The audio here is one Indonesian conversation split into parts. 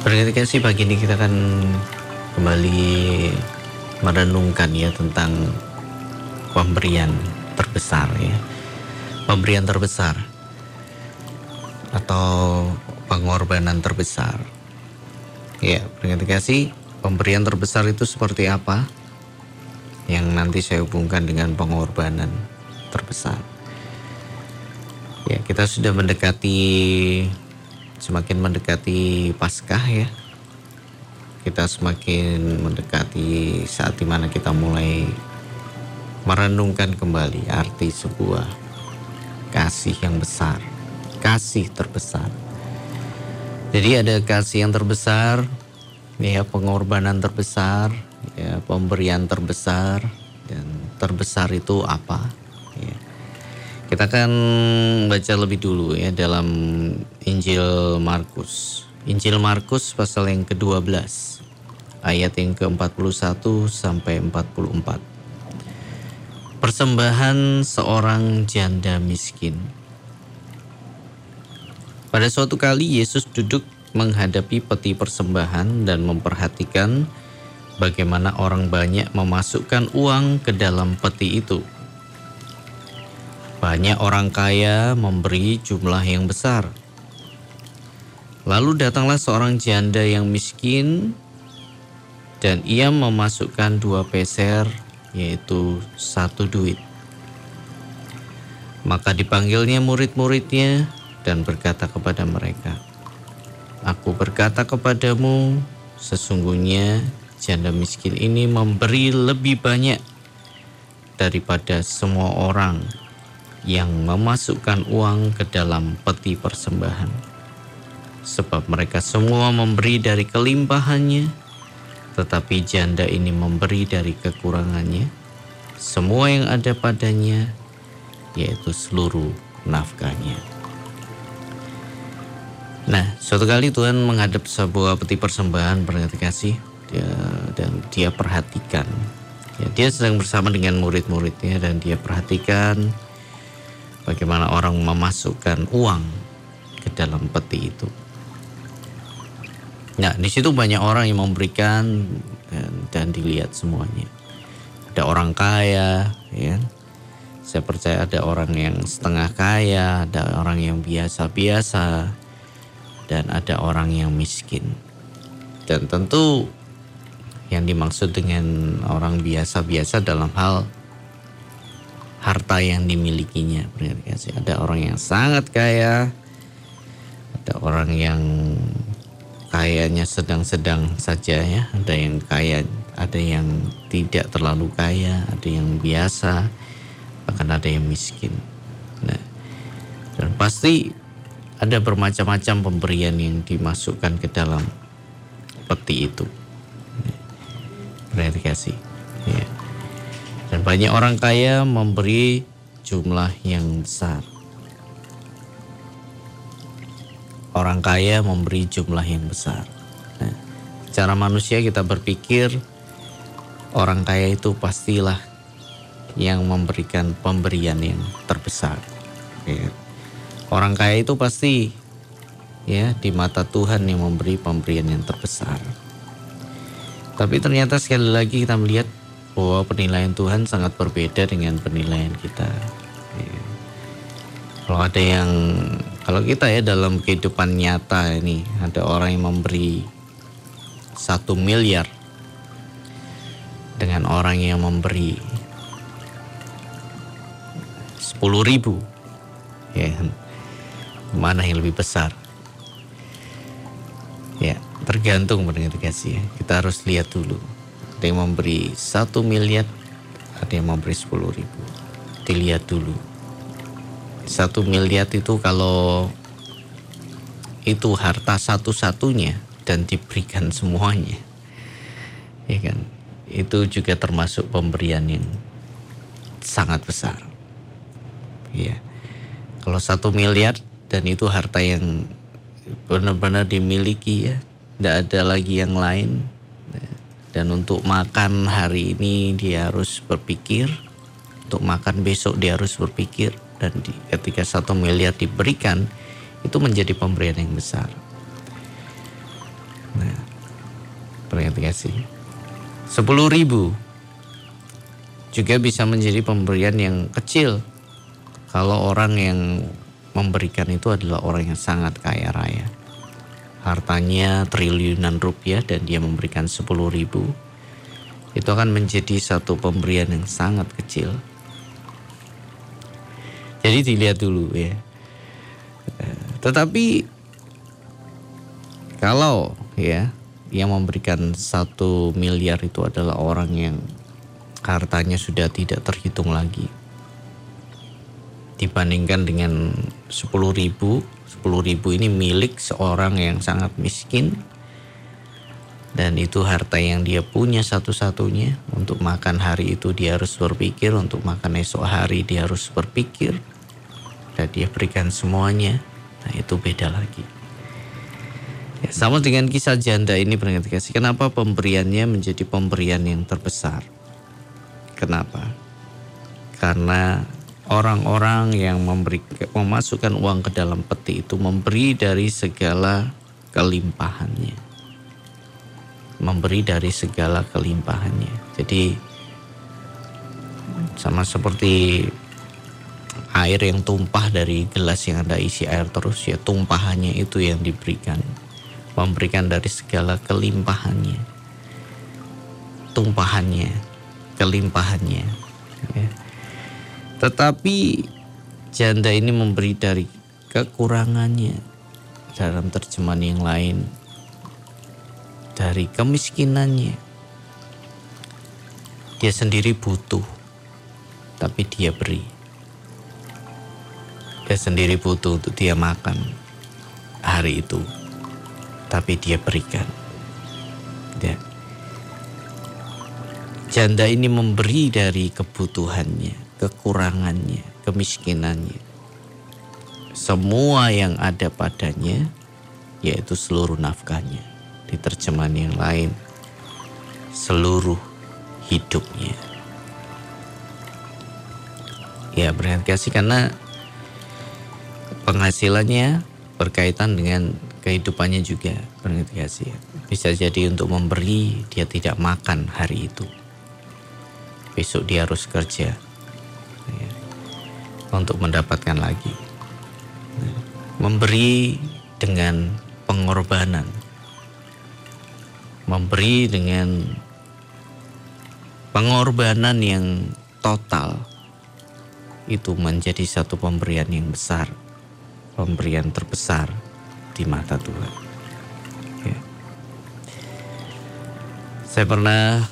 Berketika sih pagi ini kita akan kembali merenungkan ya tentang pemberian terbesar ya. Pemberian terbesar atau pengorbanan terbesar. Ya, berketika sih pemberian terbesar itu seperti apa? Yang nanti saya hubungkan dengan pengorbanan terbesar. Ya, kita sudah mendekati semakin mendekati Paskah ya. Kita semakin mendekati saat di mana kita mulai merenungkan kembali arti sebuah kasih yang besar, kasih terbesar. Jadi ada kasih yang terbesar, ya pengorbanan terbesar, ya pemberian terbesar dan terbesar itu apa? Ya. Kita akan baca lebih dulu ya dalam Injil Markus. Injil Markus pasal yang ke-12 ayat yang ke-41 sampai 44. Persembahan seorang janda miskin. Pada suatu kali Yesus duduk menghadapi peti persembahan dan memperhatikan bagaimana orang banyak memasukkan uang ke dalam peti itu. Banyak orang kaya memberi jumlah yang besar. Lalu datanglah seorang janda yang miskin dan ia memasukkan dua peser yaitu satu duit. Maka dipanggilnya murid-muridnya dan berkata kepada mereka, Aku berkata kepadamu, sesungguhnya janda miskin ini memberi lebih banyak daripada semua orang yang memasukkan uang ke dalam peti persembahan. Sebab mereka semua memberi dari kelimpahannya, tetapi janda ini memberi dari kekurangannya, semua yang ada padanya, yaitu seluruh nafkahnya. Nah, suatu kali Tuhan menghadap sebuah peti persembahan berarti kasih dia, dan dia perhatikan. Ya, dia sedang bersama dengan murid-muridnya dan dia perhatikan bagaimana orang memasukkan uang ke dalam peti itu. Nah, di situ banyak orang yang memberikan dan, dan dilihat semuanya. Ada orang kaya, ya. Saya percaya ada orang yang setengah kaya, ada orang yang biasa-biasa, dan ada orang yang miskin. Dan tentu yang dimaksud dengan orang biasa-biasa dalam hal harta yang dimilikinya. Ada orang yang sangat kaya, ada orang yang kayanya sedang-sedang saja ya, ada yang kaya, ada yang tidak terlalu kaya, ada yang biasa, bahkan ada yang miskin. Nah, dan pasti ada bermacam-macam pemberian yang dimasukkan ke dalam peti itu. Berarti kasih. Ya. Dan banyak orang kaya memberi jumlah yang besar. Orang kaya memberi jumlah yang besar. Nah, secara manusia kita berpikir orang kaya itu pastilah yang memberikan pemberian yang terbesar. Ya. Orang kaya itu pasti ya di mata Tuhan yang memberi pemberian yang terbesar. Tapi ternyata sekali lagi kita melihat bahwa penilaian Tuhan sangat berbeda dengan penilaian kita. Ya. Kalau ada yang, kalau kita ya dalam kehidupan nyata ini ada orang yang memberi satu miliar dengan orang yang memberi sepuluh ribu, ya mana yang lebih besar? Ya tergantung mendengar kasih. Ya. Kita harus lihat dulu ada yang memberi satu miliar, ada yang memberi sepuluh ribu. Dilihat dulu. Satu miliar itu kalau itu harta satu-satunya dan diberikan semuanya, ya kan? Itu juga termasuk pemberian yang sangat besar. Ya, kalau satu miliar dan itu harta yang benar-benar dimiliki ya, tidak ada lagi yang lain dan untuk makan hari ini dia harus berpikir, untuk makan besok dia harus berpikir dan di, ketika satu miliar diberikan itu menjadi pemberian yang besar. Perhati kasih. Sepuluh ribu juga bisa menjadi pemberian yang kecil kalau orang yang memberikan itu adalah orang yang sangat kaya raya. Hartanya triliunan rupiah dan dia memberikan sepuluh ribu. Itu akan menjadi satu pemberian yang sangat kecil. Jadi dilihat dulu ya. Tetapi kalau ya yang memberikan satu miliar itu adalah orang yang hartanya sudah tidak terhitung lagi dibandingkan dengan 10 ribu 10 ribu ini milik seorang yang sangat miskin. Dan itu harta yang dia punya satu-satunya. Untuk makan hari itu dia harus berpikir untuk makan esok hari dia harus berpikir. Dan dia berikan semuanya. Nah itu beda lagi. Ya, sama dengan kisah janda ini kasih kenapa pemberiannya menjadi pemberian yang terbesar? Kenapa? Karena orang-orang yang memberi memasukkan uang ke dalam peti itu memberi dari segala kelimpahannya. Memberi dari segala kelimpahannya. Jadi sama seperti air yang tumpah dari gelas yang ada isi air terus ya tumpahannya itu yang diberikan. Memberikan dari segala kelimpahannya. Tumpahannya, kelimpahannya. Ya tetapi janda ini memberi dari kekurangannya dalam terjemahan yang lain dari kemiskinannya. Dia sendiri butuh tapi dia beri. Dia sendiri butuh untuk dia makan hari itu tapi dia berikan. Ya. Janda ini memberi dari kebutuhannya kekurangannya, kemiskinannya. Semua yang ada padanya, yaitu seluruh nafkahnya. Di terjemahan yang lain, seluruh hidupnya. Ya berarti kasih karena penghasilannya berkaitan dengan kehidupannya juga berarti kasih. Bisa jadi untuk memberi dia tidak makan hari itu. Besok dia harus kerja untuk mendapatkan lagi. Memberi dengan pengorbanan. Memberi dengan pengorbanan yang total itu menjadi satu pemberian yang besar, pemberian terbesar di mata Tuhan. Ya. Saya pernah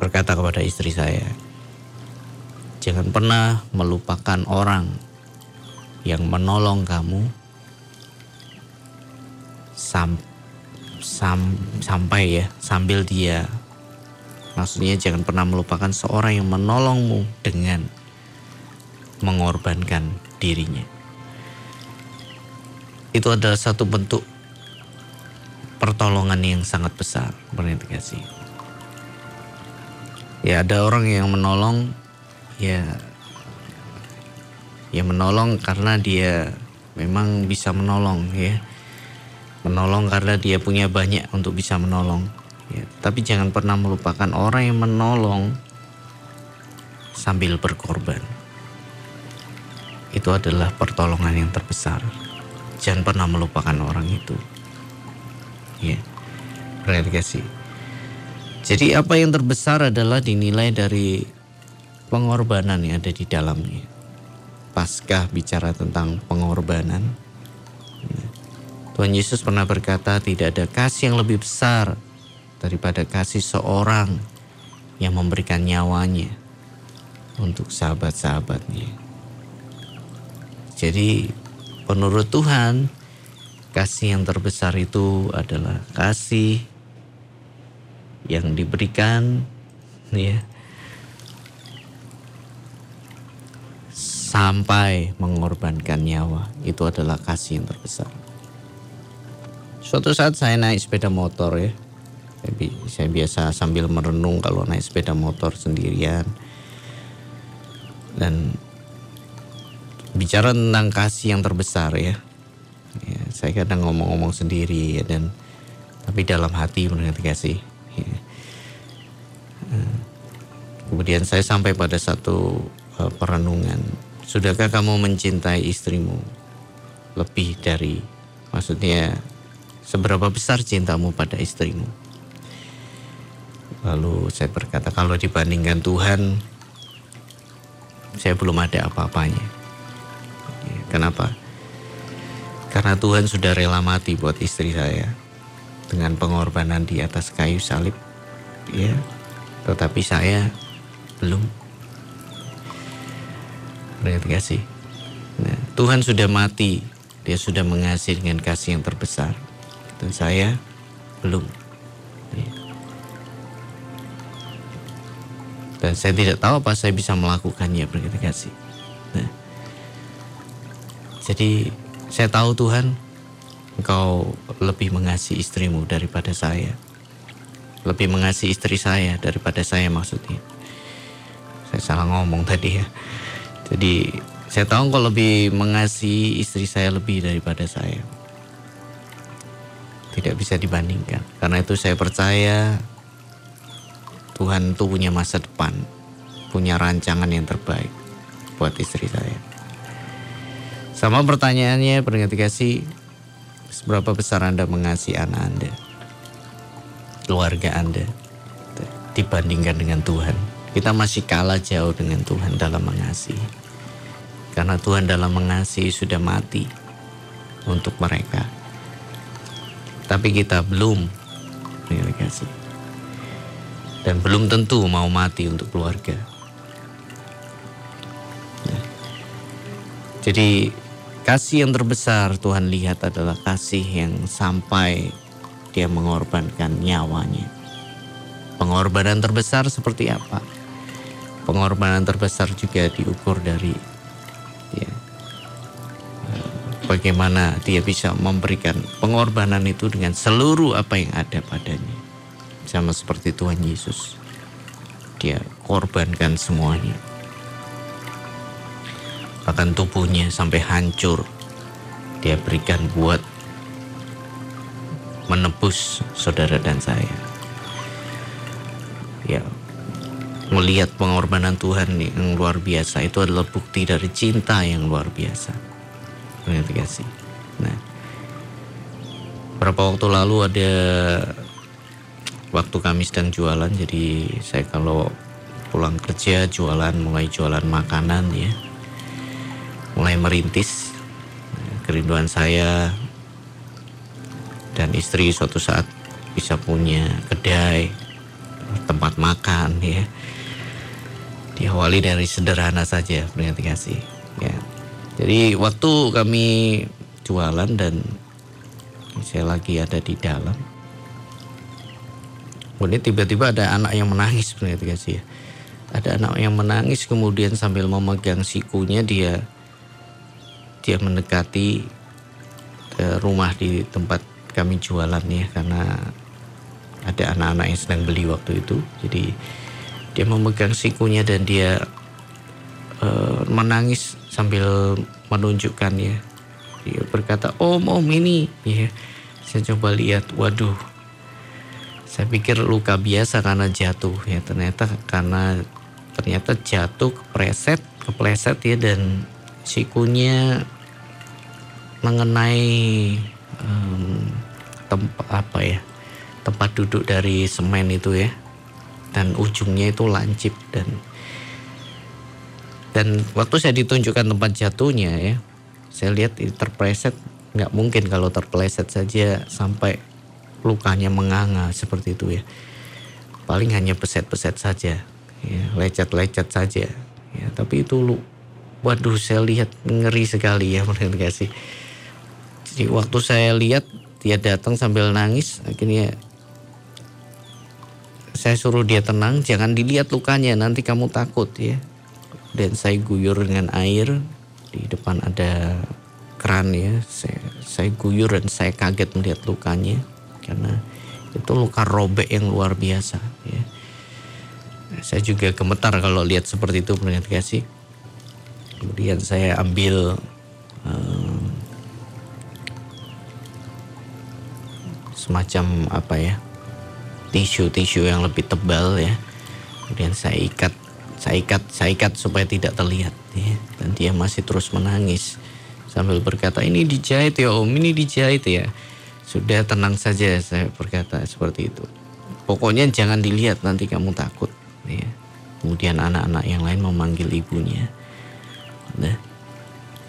berkata kepada istri saya, Jangan pernah melupakan orang yang menolong kamu sam, sam, sampai ya sambil dia. Maksudnya jangan pernah melupakan seorang yang menolongmu dengan mengorbankan dirinya. Itu adalah satu bentuk pertolongan yang sangat besar. Berintegrasi ya ada orang yang menolong ya ya menolong karena dia memang bisa menolong ya. Menolong karena dia punya banyak untuk bisa menolong ya. Tapi jangan pernah melupakan orang yang menolong sambil berkorban. Itu adalah pertolongan yang terbesar. Jangan pernah melupakan orang itu ya. Kasih jadi apa yang terbesar adalah dinilai dari pengorbanan yang ada di dalamnya. Paskah bicara tentang pengorbanan. Tuhan Yesus pernah berkata tidak ada kasih yang lebih besar daripada kasih seorang yang memberikan nyawanya untuk sahabat-sahabatnya. Jadi menurut Tuhan kasih yang terbesar itu adalah kasih yang diberikan ya sampai mengorbankan nyawa itu adalah kasih yang terbesar. Suatu saat saya naik sepeda motor ya, saya biasa sambil merenung kalau naik sepeda motor sendirian dan bicara tentang kasih yang terbesar ya. Ya, saya kadang ngomong-ngomong sendiri ya, dan tapi dalam hati mendengar kasih. Ya. Eh, kemudian saya sampai pada satu uh, perenungan. Sudahkah kamu mencintai istrimu lebih dari maksudnya seberapa besar cintamu pada istrimu? Lalu saya berkata kalau dibandingkan Tuhan saya belum ada apa-apanya. Ya, kenapa? Karena Tuhan sudah rela mati buat istri saya dengan pengorbanan di atas kayu salib. Ya, tetapi saya belum. Lihat kasih. Nah, Tuhan sudah mati, Dia sudah mengasihi dengan kasih yang terbesar, dan saya belum. Dan saya tidak tahu apa saya bisa melakukannya berkata kasih. Nah, jadi saya tahu Tuhan, Engkau lebih mengasihi istrimu daripada saya. Lebih mengasihi istri saya daripada saya maksudnya. Saya salah ngomong tadi ya. Jadi saya tahu engkau lebih mengasihi istri saya lebih daripada saya. Tidak bisa dibandingkan. Karena itu saya percaya Tuhan itu punya masa depan, punya rancangan yang terbaik buat istri saya. Sama pertanyaannya, pendengar kasih, seberapa besar Anda mengasihi anak Anda, keluarga Anda, dibandingkan dengan Tuhan. Kita masih kalah jauh dengan Tuhan dalam mengasihi. Karena Tuhan dalam mengasihi sudah mati untuk mereka. Tapi kita belum, pendengar kasih dan belum tentu mau mati untuk keluarga. Nah, jadi kasih yang terbesar Tuhan lihat adalah kasih yang sampai dia mengorbankan nyawanya. Pengorbanan terbesar seperti apa? Pengorbanan terbesar juga diukur dari bagaimana dia bisa memberikan pengorbanan itu dengan seluruh apa yang ada padanya sama seperti Tuhan Yesus. Dia korbankan semuanya. Bahkan tubuhnya sampai hancur. Dia berikan buat menebus saudara dan saya. Ya, melihat pengorbanan Tuhan yang luar biasa itu adalah bukti dari cinta yang luar biasa. Kasih. Nah, beberapa waktu lalu ada waktu kami sedang jualan jadi saya kalau pulang kerja jualan mulai jualan makanan ya. Mulai merintis. Kerinduan saya dan istri suatu saat bisa punya kedai tempat makan ya. Diawali dari sederhana saja berarti kasih ya jadi waktu kami jualan dan saya lagi ada di dalam Kemudian tiba-tiba ada anak yang menangis guys ya. Ada anak yang menangis kemudian sambil memegang sikunya dia dia mendekati ke rumah di tempat kami jualan ya karena ada anak-anak yang sedang beli waktu itu. Jadi dia memegang sikunya dan dia uh, menangis sambil menunjukkan ya. Dia berkata, "Om, om ini." Ya. Saya coba lihat, waduh saya pikir luka biasa karena jatuh ya ternyata karena ternyata jatuh kepleset kepleset ya dan sikunya mengenai um, tempat apa ya tempat duduk dari semen itu ya dan ujungnya itu lancip dan dan waktu saya ditunjukkan tempat jatuhnya ya saya lihat terpleset nggak mungkin kalau terpleset saja sampai lukanya menganga seperti itu ya. Paling hanya peset-peset saja, ya, lecet-lecet saja. Ya, tapi itu lu, waduh saya lihat ngeri sekali ya menurut kasih. Jadi waktu saya lihat dia datang sambil nangis, akhirnya saya suruh dia tenang, jangan dilihat lukanya, nanti kamu takut ya. Dan saya guyur dengan air, di depan ada keran ya, saya, saya guyur dan saya kaget melihat lukanya. Karena itu luka robek yang luar biasa ya. Saya juga gemetar kalau lihat seperti itu melihat kasih. Kemudian saya ambil um, semacam apa ya? Tisu-tisu yang lebih tebal ya. Kemudian saya ikat saya ikat saya ikat supaya tidak terlihat ya. dan dia masih terus menangis sambil berkata ini dijahit ya om ini dijahit ya. Sudah tenang saja saya berkata seperti itu. Pokoknya jangan dilihat nanti kamu takut ya. Kemudian anak-anak yang lain memanggil ibunya. Nah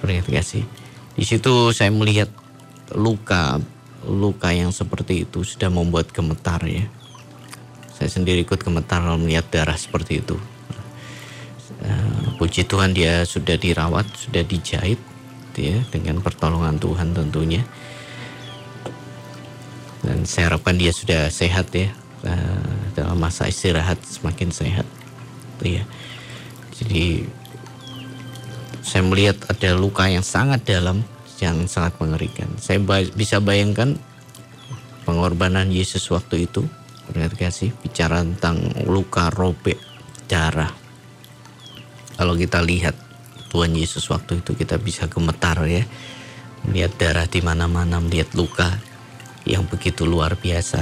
berarti kasih di situ saya melihat luka luka yang seperti itu sudah membuat gemetar ya. Saya sendiri ikut gemetar melihat darah seperti itu uh, puji Tuhan dia sudah dirawat sudah dijahit ya dengan pertolongan Tuhan tentunya. Dan saya harapkan dia sudah sehat ya uh, dalam masa istirahat semakin sehat ya. Jadi saya melihat ada luka yang sangat dalam yang sangat mengerikan. Saya bisa bayangkan pengorbanan Yesus waktu itu berarti kasih bicara tentang luka robek darah kalau kita lihat Tuhan Yesus waktu itu kita bisa gemetar ya. Melihat darah di mana-mana melihat luka yang begitu luar biasa.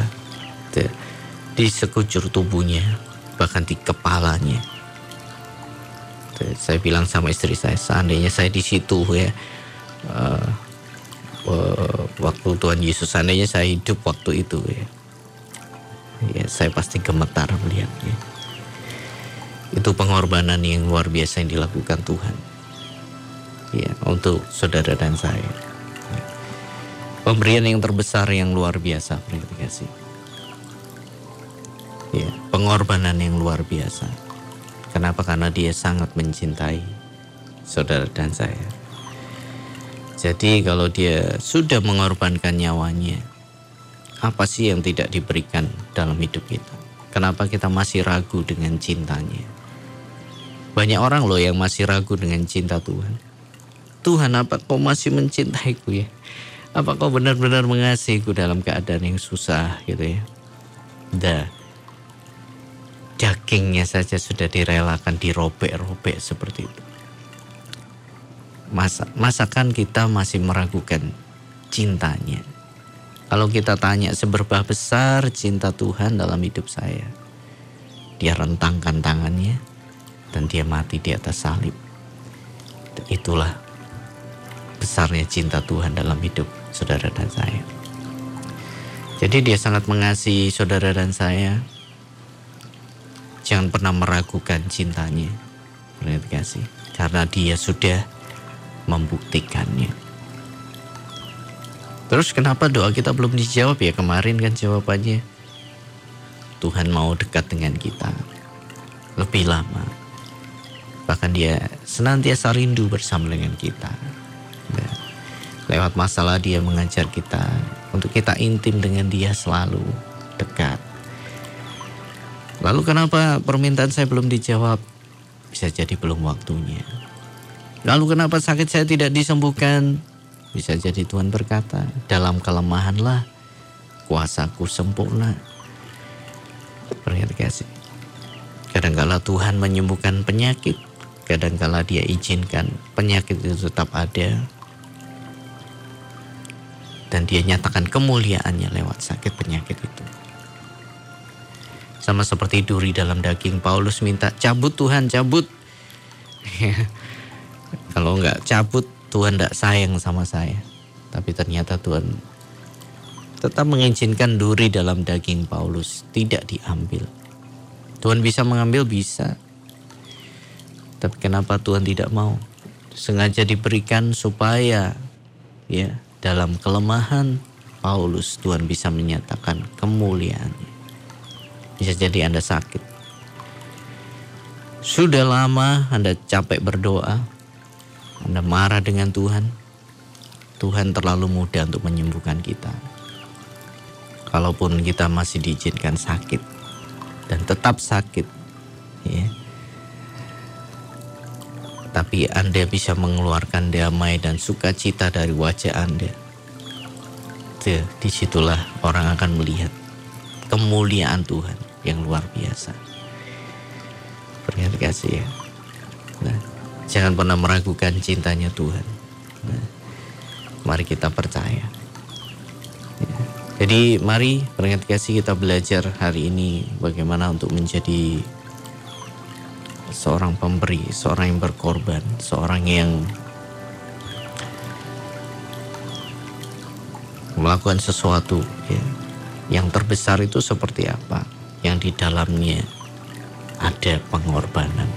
Di sekujur tubuhnya bahkan di kepalanya. Saya bilang sama istri saya seandainya saya di situ ya uh, uh, waktu Tuhan Yesus seandainya saya hidup waktu itu ya. Ya saya pasti gemetar melihatnya itu pengorbanan yang luar biasa yang dilakukan Tuhan. Ya untuk saudara dan saya. Pemberian yang terbesar yang luar biasa kasih. Ya pengorbanan yang luar biasa. Kenapa? Karena dia sangat mencintai saudara dan saya. Jadi kalau dia sudah mengorbankan nyawanya apa sih yang tidak diberikan dalam hidup kita? Kenapa kita masih ragu dengan cintanya banyak orang loh yang masih ragu dengan cinta Tuhan. Tuhan apa kau masih mencintaiku ya? Apa kau benar-benar mengasihiku dalam keadaan yang susah gitu ya? Dah. Dagingnya saja sudah direlakan dirobek-robek seperti itu. Masa masakan kita masih meragukan cintanya. Kalau kita tanya seberapa besar cinta Tuhan dalam hidup saya dia rentangkan tangannya dan dia mati di atas salib itulah besarnya cinta Tuhan dalam hidup saudara dan saya. Jadi dia sangat mengasihi saudara dan saya. Jangan pernah meragukan cintanya. Berarti kasih. Karena dia sudah membuktikannya. Terus kenapa doa kita belum dijawab ya kemarin kan jawabannya. Tuhan mau dekat dengan kita. Lebih lama. Bahkan dia senantiasa rindu bersama dengan kita. Nah, Lewat masalah dia mengajar kita untuk kita intim dengan dia selalu dekat. Lalu kenapa permintaan saya belum dijawab? Bisa jadi belum waktunya. Lalu kenapa sakit saya tidak disembuhkan? Bisa jadi Tuhan berkata, dalam kelemahanlah kuasaku sempurna. Perhatikan kasih. Kadangkala Tuhan menyembuhkan penyakit, kadangkala dia izinkan penyakit itu tetap ada, dan dia nyatakan kemuliaannya lewat sakit penyakit itu. Sama seperti duri dalam daging, Paulus minta cabut Tuhan, cabut. Kalau nggak cabut, Tuhan tidak sayang sama saya. Tapi ternyata Tuhan tetap mengizinkan duri dalam daging Paulus tidak diambil. Tuhan bisa mengambil bisa. Tapi kenapa Tuhan tidak mau? Sengaja diberikan supaya ya dalam kelemahan Paulus Tuhan bisa menyatakan kemuliaannya. Bisa jadi Anda sakit. Sudah lama Anda capek berdoa. Anda marah dengan Tuhan. Tuhan terlalu mudah untuk menyembuhkan kita. Kalaupun kita masih diizinkan sakit dan tetap sakit, ya, tapi Anda bisa mengeluarkan damai dan sukacita dari wajah Anda. Tuh, di situlah orang akan melihat kemuliaan Tuhan yang luar biasa. Terima kasih ya. Nah, jangan pernah meragukan cintanya Tuhan. Nah, mari kita percaya. Ya, Jadi mari pendengar kasih kita belajar hari ini bagaimana untuk menjadi seorang pemberi, seorang yang berkorban, seorang yang melakukan sesuatu ya. Yang terbesar itu seperti apa? Yang di dalamnya ada pengorbanan.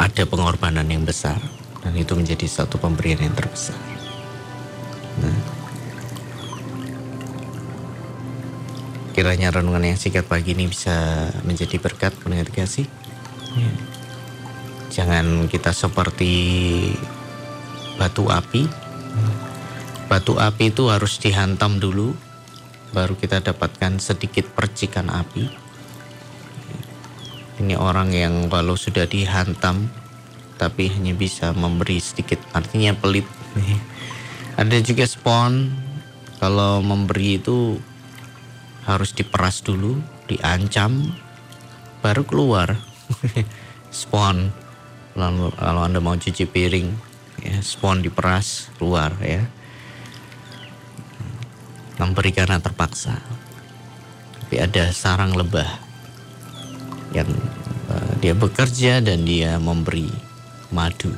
Ada pengorbanan yang besar dan itu menjadi satu pemberian yang terbesar. Kiranya renungan yang singkat pagi ini bisa menjadi berkat pendengar kasih. Ya. Jangan kita seperti batu api. Batu api itu harus dihantam dulu, baru kita dapatkan sedikit percikan api. Ini orang yang kalau sudah dihantam tapi hanya bisa memberi sedikit artinya pelit ada juga spon kalau memberi itu harus diperas dulu diancam baru keluar. Spon. Lalu kalau anda mau cuci piring ya spon diperas keluar ya. Memberi karena terpaksa. Tapi ada sarang lebah yang uh, dia bekerja dan dia memberi madu.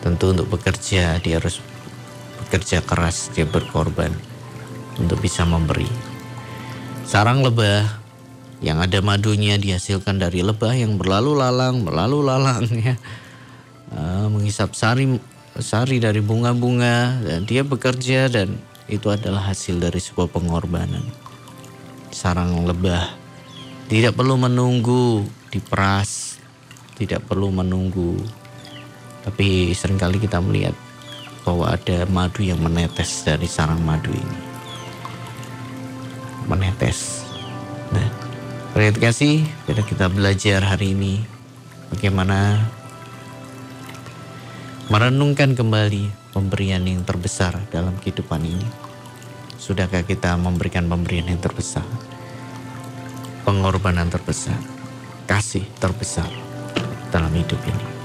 Tentu untuk bekerja dia harus bekerja keras, dia berkorban untuk bisa memberi. Sarang lebah yang ada madunya dihasilkan dari lebah yang berlalu lalang, berlalu lalang ya. Uh, menghisap sari sari dari bunga-bunga dan dia bekerja dan itu adalah hasil dari sebuah pengorbanan. Sarang lebah tidak perlu menunggu diperas tidak perlu menunggu. Tapi sering kali kita melihat bahwa ada madu yang menetes dari sarang madu ini. Menetes. Nah, terima kasih bila kita belajar hari ini bagaimana merenungkan kembali pemberian yang terbesar dalam kehidupan ini. Sudahkah kita memberikan pemberian yang terbesar? Pengorbanan terbesar, kasih terbesar dalam hidup ini.